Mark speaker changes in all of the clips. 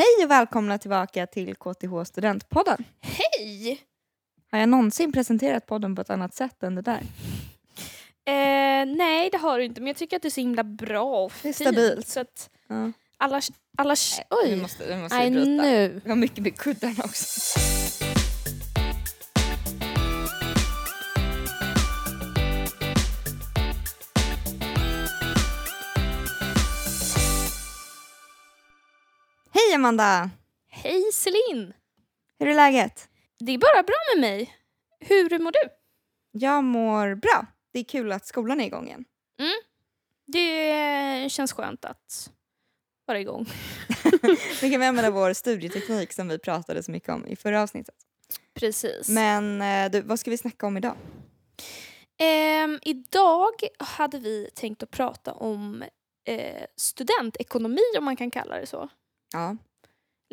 Speaker 1: Hej och välkomna tillbaka till KTH Studentpodden.
Speaker 2: Hej!
Speaker 1: Har jag någonsin presenterat podden på ett annat sätt än det där?
Speaker 2: Eh, nej, det har du inte, men jag tycker att det är så himla bra och
Speaker 1: Det är
Speaker 2: fint.
Speaker 1: stabilt.
Speaker 2: Så att
Speaker 1: Ja.
Speaker 2: alla... alla
Speaker 1: Vi
Speaker 2: oj!
Speaker 1: måste, vi måste
Speaker 2: Nej,
Speaker 1: bryta.
Speaker 2: nu.
Speaker 1: Vi har mycket med kuddarna också. Amanda!
Speaker 2: Hej Celine!
Speaker 1: Hur är läget?
Speaker 2: Det är bara bra med mig. Hur mår du?
Speaker 1: Jag mår bra. Det är kul att skolan är igång igen.
Speaker 2: Det känns skönt att vara igång.
Speaker 1: Nu kan vi använda vår studieteknik som vi pratade så mycket om i förra avsnittet.
Speaker 2: Precis.
Speaker 1: Men eh, du, vad ska vi snacka om idag?
Speaker 2: Ehm, idag hade vi tänkt att prata om eh, studentekonomi, om man kan kalla det så.
Speaker 1: Ja,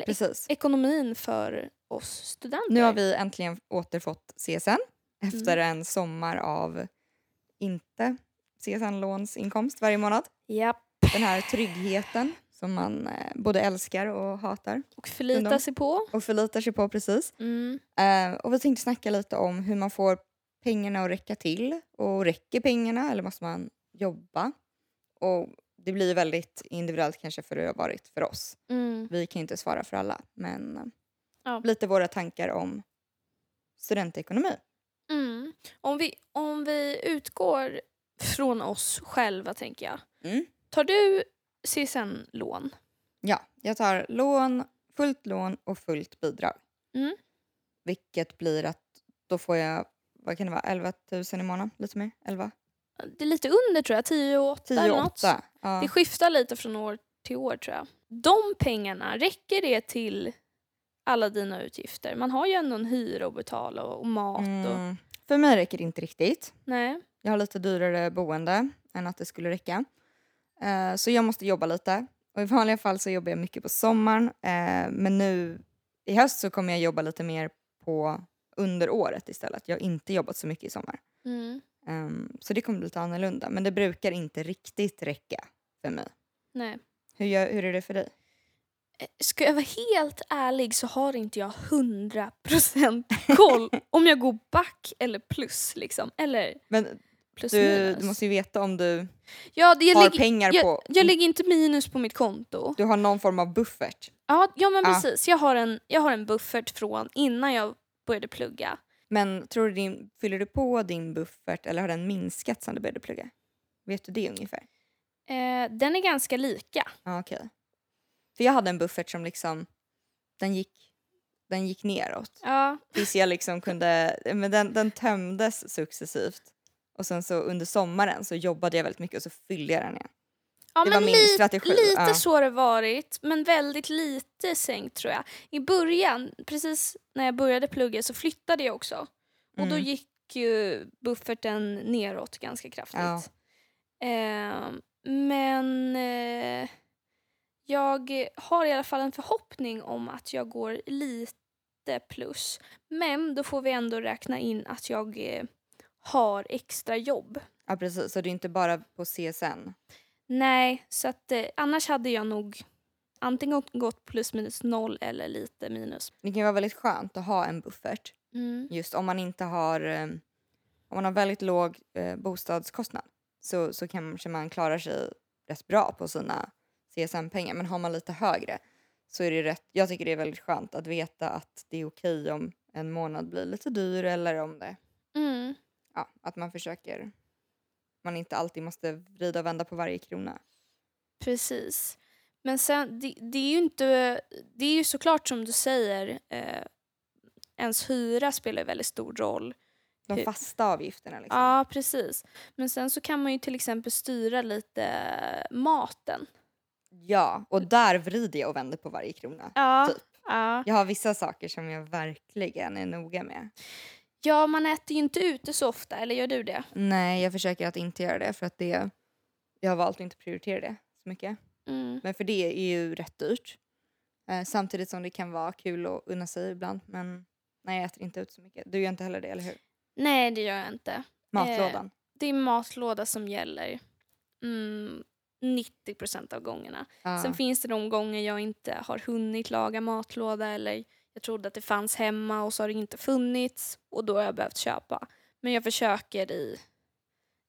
Speaker 1: Precis.
Speaker 2: Ekonomin för oss studenter.
Speaker 1: Nu har vi äntligen återfått CSN efter en sommar av inte CSN-lånsinkomst varje månad.
Speaker 2: Japp.
Speaker 1: Den här tryggheten som man eh, både älskar och hatar
Speaker 2: Och förlita
Speaker 1: Undom.
Speaker 2: sig på.
Speaker 1: och förlitar sig på precis.
Speaker 2: Mm.
Speaker 1: Eh, och vi tänkte snacka lite om hur man får pengarna att räcka till och räcker pengarna eller måste man jobba? Och det blir väldigt individuellt kanske för det har varit för oss.
Speaker 2: Mm.
Speaker 1: Vi kan inte svara för alla men eh,
Speaker 2: Ja.
Speaker 1: lite våra tankar om studentekonomi.
Speaker 2: Mm. Om, vi, om vi utgår från oss själva, tänker jag.
Speaker 1: Mm.
Speaker 2: Tar du CSN-lån?
Speaker 1: Ja, jag tar lån, fullt lån och fullt bidrag.
Speaker 2: Mm.
Speaker 1: Vilket blir att då får jag, vad kan det vara, 11 000 i månaden? Lite mer? 11?
Speaker 2: Det är lite under, tror jag. 10 och 8
Speaker 1: 10
Speaker 2: eller något.
Speaker 1: 8. Ja.
Speaker 2: Det skiftar lite från år till år, tror jag. De pengarna, räcker det till alla dina utgifter? Man har ju ändå en hyra att betala och, och mat. Och,
Speaker 1: Mm. För mig räcker det inte riktigt.
Speaker 2: nej.
Speaker 1: Jag har lite dyrare boende än att det skulle räcka. Eh, så jag måste jobba lite. Och I vanliga fall så jobbar jag mycket på sommaren. Eh, men nu i höst så kommer jag jobba lite mer på under året istället. Jag har inte jobbat så mycket i sommar.
Speaker 2: Mm.
Speaker 1: Ehm, så det kommer bli lite annorlunda. Men det brukar inte riktigt räcka för mig.
Speaker 2: nej.
Speaker 1: Hur, gör, hur är det för dig?
Speaker 2: Ska jag vara helt ärlig så har inte jag 100% koll om jag går back eller plus. Liksom. Eller
Speaker 1: Men
Speaker 2: plus
Speaker 1: du,
Speaker 2: minus.
Speaker 1: du måste ju veta om du
Speaker 2: ja, det, jag,
Speaker 1: har
Speaker 2: ligger,
Speaker 1: pengar
Speaker 2: jag,
Speaker 1: på...
Speaker 2: jag lägger inte minus på mitt konto.
Speaker 1: Du har någon form av buffert.
Speaker 2: Ja, ja men
Speaker 1: Ja.
Speaker 2: precis. Jag har, en, jag har en buffert från innan jag började plugga.
Speaker 1: Men tror du din, fyller du på din buffert eller har den minskat sedan du började plugga? Vet du det ungefär?
Speaker 2: Eh, den är ganska lika.
Speaker 1: Okej. För jag hade en buffert som liksom, den gick, den gick neråt.
Speaker 2: Ja,
Speaker 1: Tills jag liksom kunde, men den, den tömdes successivt. Och sen så under sommaren så jobbade jag väldigt mycket och så fyllde jag den igen.
Speaker 2: Ja
Speaker 1: Det
Speaker 2: men
Speaker 1: var min
Speaker 2: li-
Speaker 1: strategi,
Speaker 2: lite
Speaker 1: ja.
Speaker 2: så har det varit. Men väldigt lite sänkt tror jag. I början, precis när jag började plugga så flyttade jag också. Och då
Speaker 1: Mm.
Speaker 2: gick ju bufferten neråt ganska kraftigt.
Speaker 1: Ja.
Speaker 2: Eh, men eh, jag har i alla fall en förhoppning om att jag går lite plus. Men då får vi ändå räkna in att jag eh, har extra jobb.
Speaker 1: Ja precis, så det är inte bara på CSN.
Speaker 2: Nej, så att eh, annars hade jag nog antingen gått plus minus noll eller lite minus.
Speaker 1: Det kan ju vara väldigt skönt att ha en buffert.
Speaker 2: Mm.
Speaker 1: Just om man inte har, eh, om man har väldigt låg eh, bostadskostnad så, så kanske man klarar sig rätt bra på sina CSN-pengar. Men har man lite högre så är det rätt, jag tycker det är väldigt skönt att veta att det är okej om en månad blir lite dyr eller om det,
Speaker 2: Mm.
Speaker 1: ja, att man försöker, man inte alltid måste vrida och vända på varje krona.
Speaker 2: Precis. Men sen, det, det är ju inte, det är ju såklart som du säger, eh, ens hyra spelar väldigt stor roll.
Speaker 1: De
Speaker 2: Hur-
Speaker 1: fasta avgifterna liksom.
Speaker 2: Ja, precis. Men sen så kan man ju till exempel styra lite maten.
Speaker 1: Ja, och där vrider jag och vänder på varje krona.
Speaker 2: Ja,
Speaker 1: Typ.
Speaker 2: ja.
Speaker 1: Jag har vissa saker som jag verkligen är noga med.
Speaker 2: Ja, man äter ju inte ute så ofta, eller gör du det?
Speaker 1: Nej, jag försöker att inte göra det för att det, jag har valt att inte prioritera det så mycket.
Speaker 2: Mm.
Speaker 1: Men för det är ju rätt dyrt. Eh, samtidigt som det kan vara kul att unna sig ibland. Men nej, jag äter inte ut så mycket. Du gör inte heller det, eller hur?
Speaker 2: Nej, det gör jag inte.
Speaker 1: Matlådan.
Speaker 2: Det är matlåda som gäller. Mm. 90% av gångerna.
Speaker 1: Ja.
Speaker 2: Sen finns det de gånger jag inte har hunnit laga matlåda eller jag trodde att det fanns hemma och så har det inte funnits och då har jag behövt köpa. Men jag försöker i,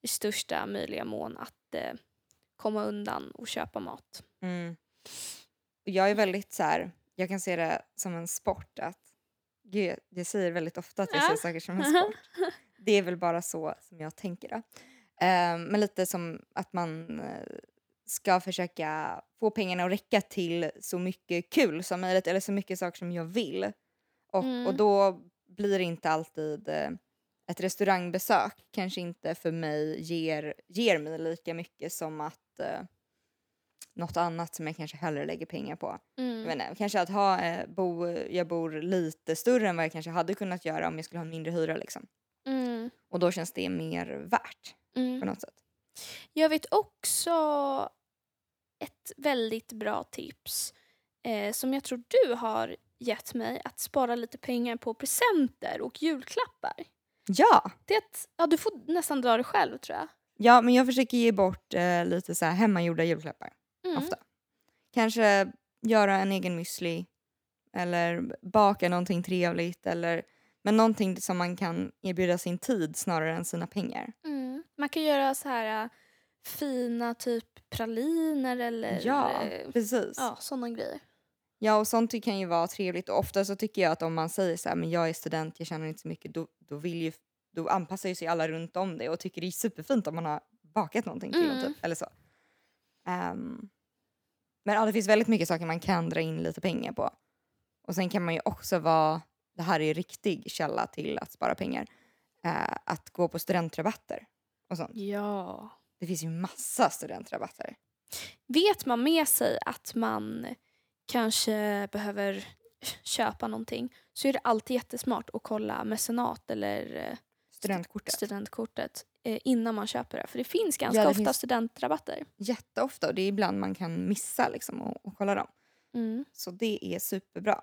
Speaker 2: i största möjliga mån att eh, komma undan och köpa mat.
Speaker 1: Mm. Jag är väldigt så här, jag kan se det som en sport. att Gud, jag- säger väldigt ofta att jag
Speaker 2: Ja.
Speaker 1: ser saker som en sport. Det är väl bara så som jag tänker. Då. Ehm, men lite som att man eh, ska försöka få pengarna att räcka till så mycket kul som möjligt eller så mycket saker som jag vill. Och, och
Speaker 2: Mm.
Speaker 1: då blir det inte alltid eh, ett restaurangbesök kanske inte för mig ger, ger mig lika mycket som att eh, något annat som jag kanske hellre lägger pengar på. Jag
Speaker 2: Mm.
Speaker 1: vet inte, kanske att ha, eh, bo, jag bor lite större än vad jag kanske hade kunnat göra om jag skulle ha en mindre hyra. Liksom.
Speaker 2: Mm.
Speaker 1: Och då känns det mer värt på
Speaker 2: Mm.
Speaker 1: något sätt.
Speaker 2: Jag vet också ett väldigt bra tips eh, som jag tror du har gett mig att spara lite pengar på presenter och julklappar.
Speaker 1: Ja!
Speaker 2: Det att, ja, du får nästan dra det själv tror jag.
Speaker 1: ja, men jag försöker ge bort eh, lite så här hemmagjorda julklappar
Speaker 2: Mm.
Speaker 1: ofta. Kanske göra en egen müsli eller baka någonting trevligt eller men någonting som man kan erbjuda sin tid snarare än sina pengar.
Speaker 2: Mm. Man kan göra så här äh, fina typ praliner eller
Speaker 1: Ja,
Speaker 2: eh,
Speaker 1: precis.
Speaker 2: ja, sådana grejer.
Speaker 1: Ja, och sånt kan ju vara trevligt. Och ofta så tycker jag att om man säger så här, men jag är student, jag tjänar inte så mycket, då, då, vill ju, då anpassar ju sig alla runt om det och tycker det är superfint om man har bakat någonting till dem,
Speaker 2: Mm.
Speaker 1: typ, eller så. Ehm, men ja, det finns väldigt mycket saker man kan dra in lite pengar på. Och sen kan man ju också vara, det här är riktig källa till att spara pengar, eh, att gå på studentrabatter och sånt.
Speaker 2: Ja.
Speaker 1: Det finns ju massa studentrabatter.
Speaker 2: Vet man med sig att man kanske behöver köpa någonting så är det alltid jättesmart att kolla mecenat eller eh,
Speaker 1: Studentkortet.
Speaker 2: studentkortet eh, innan man köper det. För det finns ganska
Speaker 1: Ja, det
Speaker 2: ofta
Speaker 1: finns-
Speaker 2: studentrabatter.
Speaker 1: Jätteofta och det är ibland man kan missa liksom och, och kolla dem.
Speaker 2: Mm.
Speaker 1: Så det är superbra.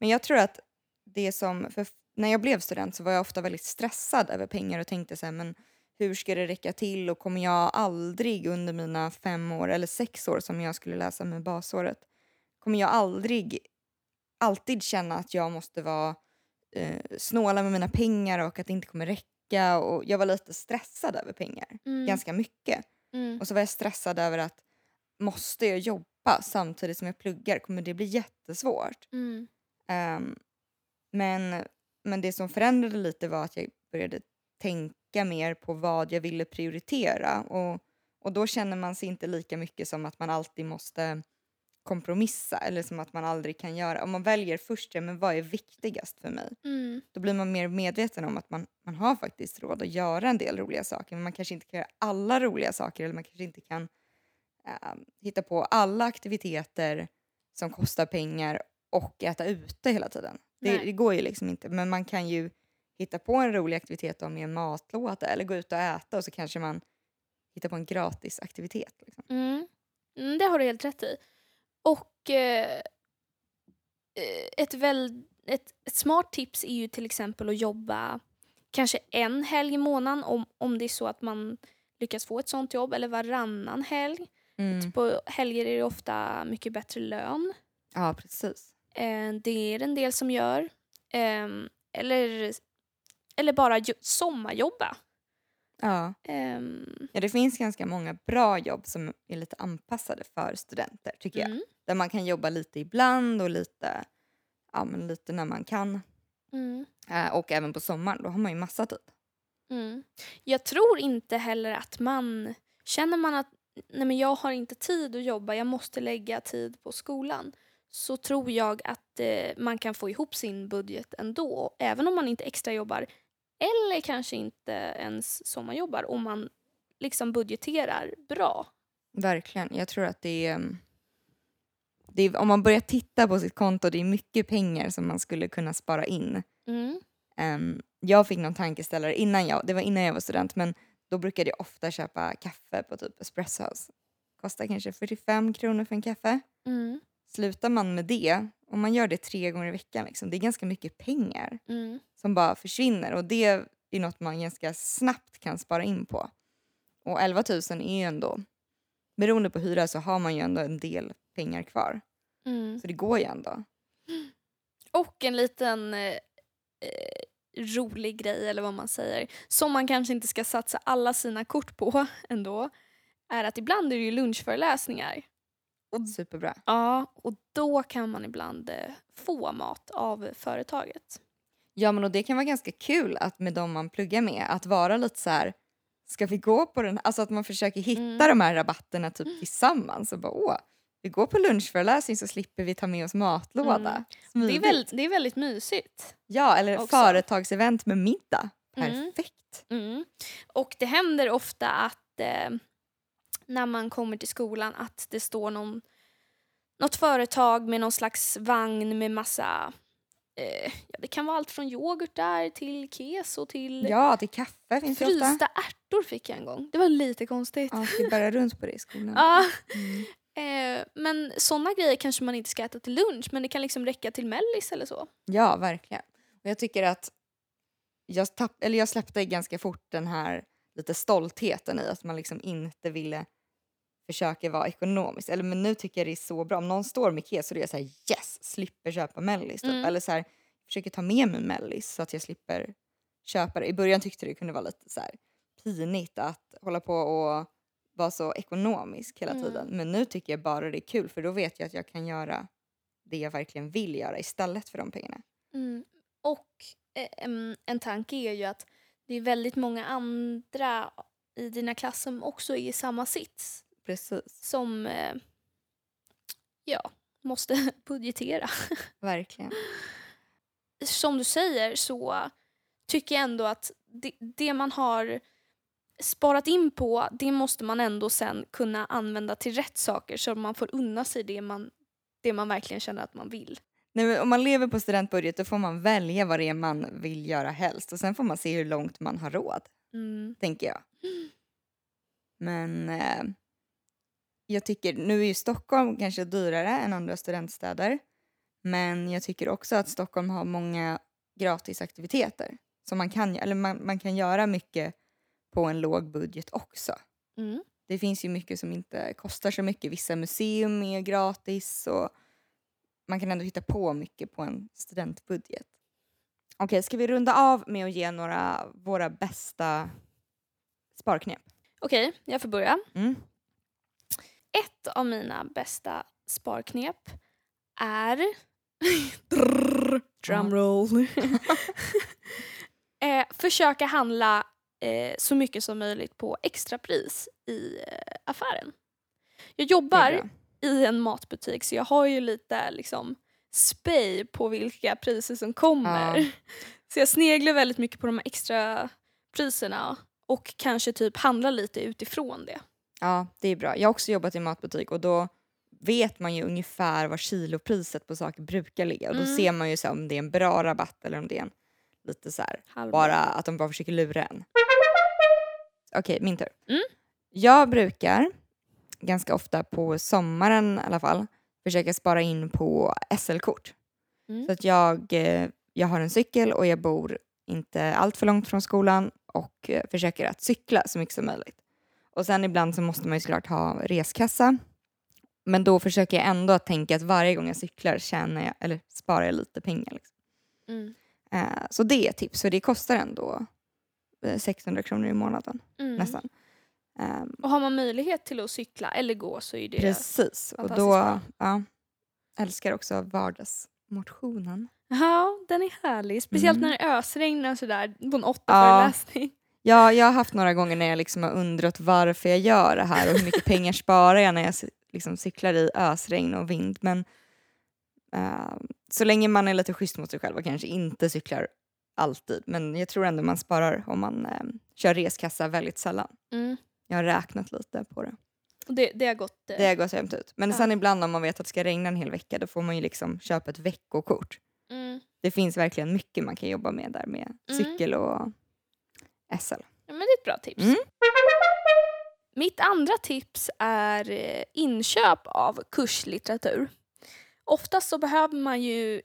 Speaker 1: Men jag tror att det som, för när jag blev student så var jag ofta väldigt stressad över pengar och tänkte så här, men hur ska det räcka till och kommer jag aldrig under mina fem år eller sex år som jag skulle läsa med basåret, kommer jag aldrig alltid känna att jag måste vara eh, snåla med mina pengar och att det inte kommer räcka och jag var lite stressad över pengar,
Speaker 2: Mm.
Speaker 1: ganska mycket.
Speaker 2: Mm.
Speaker 1: Och så var jag stressad över att måste jag jobba samtidigt som jag pluggar? Kommer det bli jättesvårt?
Speaker 2: Mm.
Speaker 1: Ehm, men, men det som förändrade lite var att jag började tänka mer på vad jag ville prioritera. Och, och då känner man sig inte lika mycket som att man alltid måste kompromissa eller som att man aldrig kan göra. Om man väljer först, ja, men vad är viktigast för mig?
Speaker 2: Mm.
Speaker 1: Då blir man mer medveten om att man, man har faktiskt råd att göra en del roliga saker men man kanske inte kan göra alla roliga saker eller man kanske inte kan eh, hitta på alla aktiviteter som kostar pengar och äta ute hela tiden. Det, det går ju liksom inte men man kan ju hitta på en rolig aktivitet med en matlåda eller gå ut och äta och så kanske man hittar på en gratis aktivitet. Liksom.
Speaker 2: Mm. Mm, det har du helt rätt i. Och eh, eh, ett, väl, ett, ett smart tips är ju till exempel att jobba kanske en helg i månaden om, om det är så att man lyckas få ett sånt jobb eller varannan helg.
Speaker 1: Mm.
Speaker 2: På helger är det ofta mycket bättre lön.
Speaker 1: Ja, precis.
Speaker 2: Eh, det är en del som gör. Ehm, eller, eller bara jo- sommarjobba.
Speaker 1: Ja.
Speaker 2: Ehm,
Speaker 1: ja, det finns ganska många bra jobb som är lite anpassade för studenter tycker jag.
Speaker 2: mm,
Speaker 1: Där man kan jobba lite ibland och lite, ja, men lite när man kan.
Speaker 2: mm.
Speaker 1: Eh, och även på sommaren, då har man ju massa tid.
Speaker 2: Mm. Jag tror inte heller att man... Känner man att nej men jag har inte tid att jobba, jag måste lägga tid på skolan så tror jag att eh, man kan få ihop sin budget ändå, även om man inte extra jobbar eller kanske inte ens sommarjobbar om man liksom budgeterar bra.
Speaker 1: Verkligen. Jag tror att det är, mm, det är... Om man börjar titta på sitt konto, det är mycket pengar som man skulle kunna spara in.
Speaker 2: Mm.
Speaker 1: Ehm, jag fick någon tankeställare innan jag, det var innan jag var student, men då brukade jag ofta köpa kaffe på typ Espresso House. Kostar kanske 45 kronor för en kaffe.
Speaker 2: Mm.
Speaker 1: Slutar man med det, om man gör det tre gånger i veckan, liksom, det är ganska mycket pengar
Speaker 2: Mm.
Speaker 1: som bara försvinner och det är något man ganska snabbt kan spara in på. Och 11 000 är ju ändå beroende på hyra så har man ju ändå en del pengar kvar.
Speaker 2: Mm.
Speaker 1: Så det går ju ändå.
Speaker 2: Och en liten eh, eh, rolig grej, eller vad man säger, som man kanske inte ska satsa alla sina kort på ändå, är att ibland är det ju lunchföreläsningar.
Speaker 1: Superbra.
Speaker 2: Ja, och då kan man ibland eh, få mat av företaget.
Speaker 1: Ja men och det kan vara ganska kul att med de man pluggar med att vara lite så här ska vi gå på den alltså att man försöker hitta
Speaker 2: Mm.
Speaker 1: de här rabatterna typ tillsammans och bara åh vi går på lunchföreläsning så slipper vi ta med oss matlåda.
Speaker 2: Mm. Det är,
Speaker 1: Smidigt.
Speaker 2: väl, det är väldigt mysigt.
Speaker 1: Ja eller
Speaker 2: också.
Speaker 1: företagsevent med middag.
Speaker 2: Mm.
Speaker 1: Perfekt.
Speaker 2: Mm. Och det händer ofta att eh, när man kommer till skolan att det står någon, något företag med någon slags vagn med massa eh, ja, det kan vara allt från yoghurt där till keso till
Speaker 1: Ja till kaffe finns det ofta.
Speaker 2: frysta ärtor fick jag en gång. Det var lite konstigt.
Speaker 1: Ja, vi bära runt på det i skolan?
Speaker 2: Ja.
Speaker 1: Mm.
Speaker 2: Eh, men sådana grejer kanske man inte ska äta till lunch men det kan liksom räcka till mellis eller så.
Speaker 1: Ja, verkligen. Och jag tycker att jag, tapp, eller jag släppte ganska fort den här lite stoltheten i att man liksom inte ville försöka vara ekonomisk. Eller men nu tycker jag det är så bra. Om någon står med keso då är jag såhär yes, slipper köpa mellis. Typ.
Speaker 2: Mm.
Speaker 1: Eller så här, försöker ta med mig mellis så att jag slipper köpa det. I början tyckte det kunde vara lite så här pinigt att hålla på och vara så ekonomisk hela
Speaker 2: Mm.
Speaker 1: tiden. Men nu tycker jag bara det är kul för då vet jag att jag kan göra det jag verkligen vill göra istället för de pengarna.
Speaker 2: Mm. Och eh, em, en tanke är ju att det är väldigt många andra i dina klass som också är i samma sits.
Speaker 1: Precis,
Speaker 2: Som eh, ja, måste budgetera.
Speaker 1: verkligen.
Speaker 2: Som du säger så tycker jag ändå att det, det man har sparat in på det måste man ändå sen kunna använda till rätt saker så man får unna sig det man, det man verkligen känner att man vill.
Speaker 1: Nej, om man lever på studentbudget då får man välja vad det är man vill göra helst och sen får man se hur långt man har råd,
Speaker 2: Mm.
Speaker 1: tänker jag. Men eh, jag tycker, nu är ju Stockholm kanske dyrare än andra studentstäder men jag tycker också att Stockholm har många gratisaktiviteter som man kan, eller man, man kan göra mycket på en låg budget också.
Speaker 2: Mm.
Speaker 1: Det finns ju mycket som inte kostar så mycket. Vissa museum är gratis och man kan ändå hitta på mycket på en studentbudget. Okej, ska vi runda av med att ge några våra bästa sparknep?
Speaker 2: Okej, jag får börja.
Speaker 1: Mm.
Speaker 2: Ett av mina bästa sparknep är... Drumroll. eh, försöka handla eh, så mycket som möjligt på extrapris i eh, affären. Jag jobbar i en matbutik så jag har ju lite liksom spej på vilka priser som kommer.
Speaker 1: Ja.
Speaker 2: Så jag sneglar väldigt mycket på de här extra priserna och kanske typ handlar lite utifrån det.
Speaker 1: Ja, det är bra. Jag har också jobbat i matbutik och då vet man ju ungefär vad kilopriset på saker brukar ligga och då
Speaker 2: Mm.
Speaker 1: ser man ju så om det är en bra rabatt eller om det är en lite så här bara att de bara försöker lura en. Okej, min tur.
Speaker 2: Mm.
Speaker 1: Jag brukar ganska ofta på sommaren i alla fall försöka spara in på SL-kort.
Speaker 2: Mm.
Speaker 1: Så att jag, eh, jag har en cykel och jag bor inte allt för långt från skolan och eh, försöker att cykla så mycket som möjligt. Och sen ibland så måste man ju såklart ha reskassa. Men då försöker jag ändå att tänka att varje gång jag cyklar tjänar jag, eller sparar jag lite pengar. Liksom.
Speaker 2: Mm.
Speaker 1: Eh, så det är ett tips, för det kostar ändå eh, 600 kronor i månaden
Speaker 2: Mm.
Speaker 1: nästan. Ehm,
Speaker 2: Och har man möjlighet till att cykla eller gå så är det...
Speaker 1: precis, och då
Speaker 2: bra.
Speaker 1: ja, älskar också vardagsmotionen.
Speaker 2: Ja, den är härlig. Speciellt
Speaker 1: Mm.
Speaker 2: när det ösregnar sådär på en
Speaker 1: Ja.
Speaker 2: åttaföreläsning.
Speaker 1: Ja, jag har haft några gånger när jag liksom har undrat varför jag gör det här och hur mycket pengar sparar jag när jag liksom cyklar i ösregn och vind. Men eh, så länge man är lite schysst mot sig själv och kanske inte cyklar alltid. Men jag tror ändå man sparar om man eh, kör reskassa väldigt sällan.
Speaker 2: Mm.
Speaker 1: Jag har räknat lite på det.
Speaker 2: Det, det har gått... eh,
Speaker 1: Det går så jämnt ut. Men
Speaker 2: Ja.
Speaker 1: sen ibland om man vet att det ska regna en hel vecka då får man ju liksom köpa ett veckokort.
Speaker 2: Mm.
Speaker 1: Det finns verkligen mycket man kan jobba med där med
Speaker 2: Mm.
Speaker 1: cykel och SL.
Speaker 2: Ja, men det är ett bra tips.
Speaker 1: Mm.
Speaker 2: Mitt andra tips är eh, inköp av kurslitteratur. Oftast så behöver man ju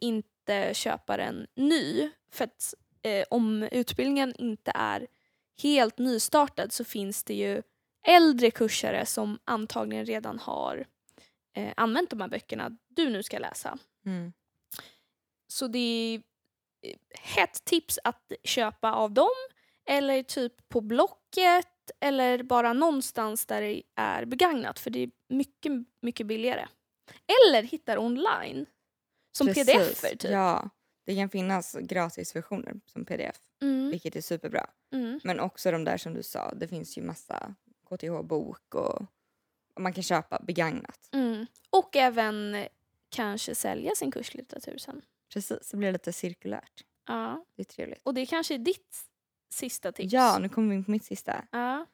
Speaker 2: inte köpa den ny för att eh, om utbildningen inte är helt nystartad så finns det ju äldre kursare som antagligen redan har eh, använt de här böckerna du nu ska läsa.
Speaker 1: Mm.
Speaker 2: Så det är eh, hett tips att köpa av dem eller typ på Blocket eller bara någonstans där det är begagnat för det är mycket, mycket billigare. Eller hittar online som
Speaker 1: Precis.
Speaker 2: pdf-er typ.
Speaker 1: Ja, det kan finnas gratisversioner som pdf,
Speaker 2: Mm,
Speaker 1: vilket är superbra.
Speaker 2: mm,
Speaker 1: Men också de där som du sa, det finns ju massa KTH-bok och, och man kan köpa begagnat.
Speaker 2: mm. Och även kanske sälja sin kurslitteratur sen.
Speaker 1: Precis, det blir lite cirkulärt.
Speaker 2: Ja.
Speaker 1: Det är trevligt.
Speaker 2: Och det kanske är ditt sista tips.
Speaker 1: Ja, nu kommer vi in på mitt sista.
Speaker 2: Ja.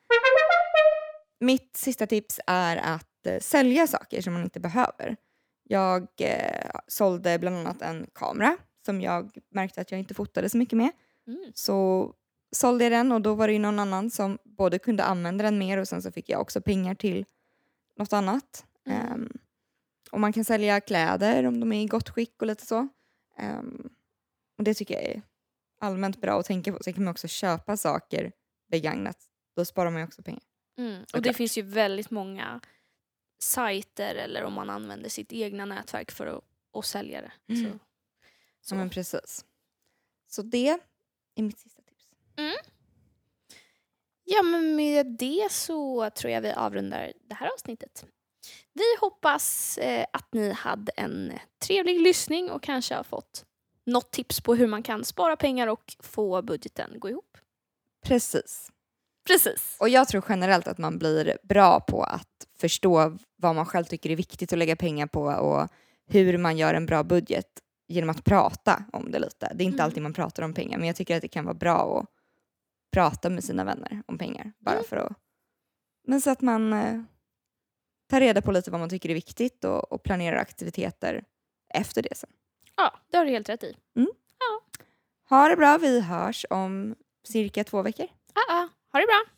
Speaker 1: Mitt sista tips är att eh, sälja saker som man inte behöver. Jag eh, sålde bland annat en kamera som jag märkte att jag inte fotade så mycket med.
Speaker 2: Mm.
Speaker 1: Så sålde jag den och då var det ju någon annan som både kunde använda den mer och sen så fick jag också pengar till något annat.
Speaker 2: Mm.
Speaker 1: Ehm, och man kan sälja kläder om de är i gott skick och lite så. Ehm, och det tycker jag är allmänt bra att tänka på. Sen kan man också köpa saker begagnat. Då sparar man ju också pengar.
Speaker 2: Mm. Och det finns ju väldigt många sajter eller om man använder sitt egna nätverk för att, att sälja det.
Speaker 1: Mm.
Speaker 2: Så. Så.
Speaker 1: Ja, men precis. Så det är mitt sista tips.
Speaker 2: Ja, men med det så tror jag vi avrundar det här avsnittet. Vi hoppas eh, att ni hade en trevlig lyssning och kanske har fått något tips på hur man kan spara pengar och få budgeten gå ihop.
Speaker 1: Precis.
Speaker 2: Precis.
Speaker 1: Och jag tror generellt att man blir bra på att förstå vad man själv tycker är viktigt att lägga pengar på och hur man gör en bra budget genom att prata om det lite. Det är inte
Speaker 2: Mm.
Speaker 1: alltid man pratar om pengar men jag tycker att det kan vara bra att prata med sina vänner om pengar. Bara
Speaker 2: Mm.
Speaker 1: för att... Men så att man eh, tar reda på lite vad man tycker är viktigt och, och planerar aktiviteter efter det sen.
Speaker 2: Ja, det har du helt rätt i.
Speaker 1: Ha det bra, vi hörs om cirka två veckor.
Speaker 2: Ah, ah. Ha det bra!